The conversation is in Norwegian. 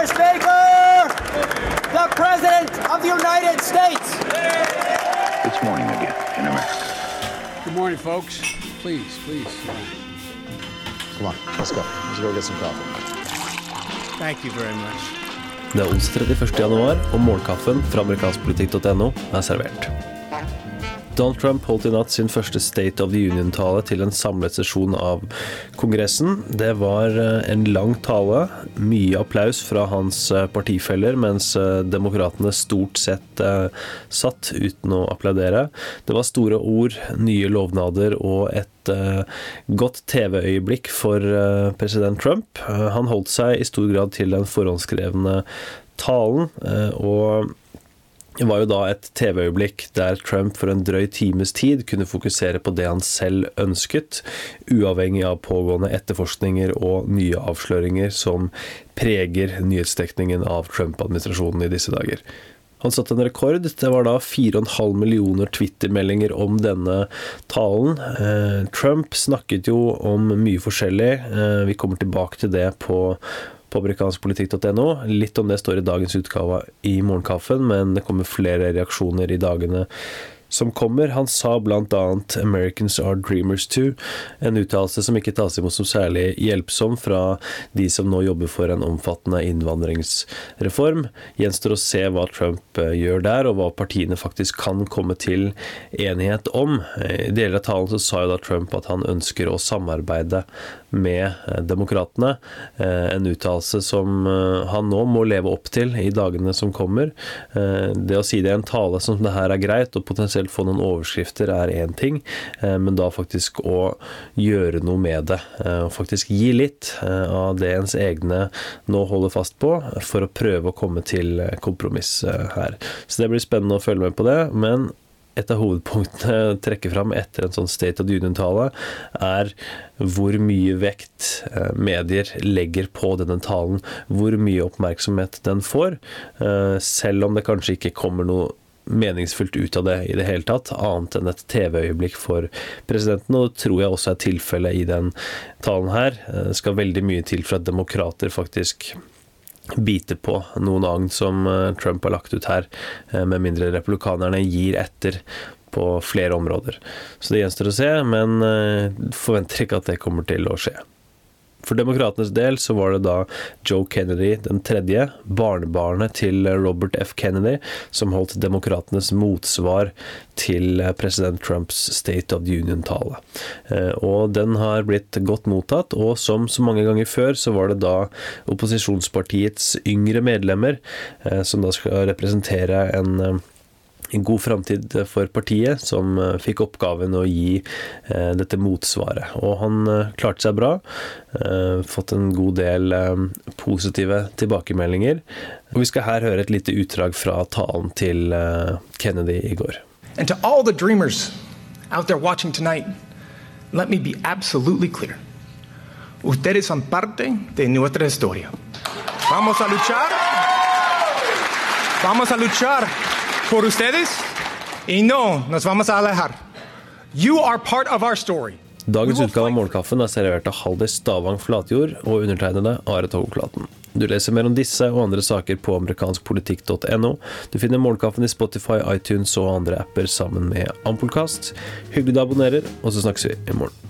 Mr. Speaker, the President of the United States. It's morning again in America. Good morning, folks. Please, please. Come on, let's go. Let's go get some coffee. Thank you very much. Det er onsdag 31. januar, og morgenkaffen fra amerikanskpolitikk.no er servert. Donald Trump holdt i natt sin første State of the Union-tale til en samlet sesjon av Kongressen. Det var eh, en lang tale, mye applaus fra hans eh, partifeller, mens eh, demokratene stort sett satt uten å applaudere. Det var store ord, nye lovnader og et godt TV-øyeblikk for president Trump. Han holdt seg i stor grad til den forhåndskrevne talen, og var jo da et TV-øyeblikk der Trump for en drøy times tid kunne fokusere på det han selv ønsket, uavhengig av pågående etterforskninger og nye avsløringer som preger nyhetsdekningen av Trump-administrasjonen i disse dager. Han satte en rekord. Det var da 4,5 millioner Twitter-meldinger om denne talen. Eh, Trump snakket jo om mye forskjellig. Eh, vi kommer tilbake til det på på amerikanskpolitikk.no. Litt om det står i dagens utgave i Morgenkaffen, men det kommer flere reaksjoner i dagene som kommer. Han sa bl.a. 'Americans are dreamers too', en uttalelse som ikke tas imot som særlig hjelpsom fra de som nå jobber for en omfattende innvandringsreform. Gjenstår å se hva Trump eh, gjør der, og hva partiene faktisk kan komme til enighet om. I deler av talen så sa jo da Trump at han ønsker å samarbeide med eh, demokratene. Eh, en uttalelse som han nå må leve opp til i dagene som kommer. Det å si det i en tale som det her er greit, og potensielt selv få noen overskrifter er én ting, eh, men da faktisk å gjøre noe med det. Eh, faktisk gi litt eh, av det ens egne nå holder fast på, for å prøve å komme til kompromiss her. Så det blir spennende å følge med på det. men et av hovedpunktene trekker fram etter en sånn State of Union-tale, er hvor mye vekt medier legger på denne talen. Hvor mye oppmerksomhet den får. Selv om det kanskje ikke kommer noe meningsfullt ut av det i det hele tatt, annet enn et TV-øyeblikk for presidenten. Og det tror jeg også er tilfellet i den talen her. Det skal veldig mye til for at demokrater faktisk biter på noen agn som eh, Trump har lagt ut her, eh, med mindre republikanerne gir etter på flere områder. Så det gjenstår å se, men eh, forventer ikke at det kommer til å skje. For demokratenes del så var det da Joe Kennedy den tredje, barnebarnet til Robert F. Kennedy, som holdt demokratenes motsvar til president Trumps State of the Union-tale. Eh, og den har blitt godt mottatt, og som så mange ganger før, så var det da opposisjonspartiets yngre medlemmer eh, som da skal representere en eh, en god framtid for partiet, som eh, fikk oppgaven å gi eh, dette motsvaret. Og han eh, klarte seg bra. Fått en god del positive tilbakemeldinger. Og vi skal her høre et lite utdrag fra talen til Kennedy i går. And to all the dreamers out there watching tonight, let me be absolutely clear. Ustedes son parte de nuestra historia. Vamos a luchar. Vamos a luchar por ustedes y no nos vamos a alejar. You are part of our story. Dagens utgave av Morgenkaffen er servert av Haldis Stavang Flatjord og undertegnede Are Togklaten. Du leser mer om disse og andre saker på amerikanskpolitikk.no. Du finner Morgenkaffen i Spotify, iTunes og andre apper sammen med Ampolkast. Hyggelig du abonnerer, og så snakkes vi i morgen.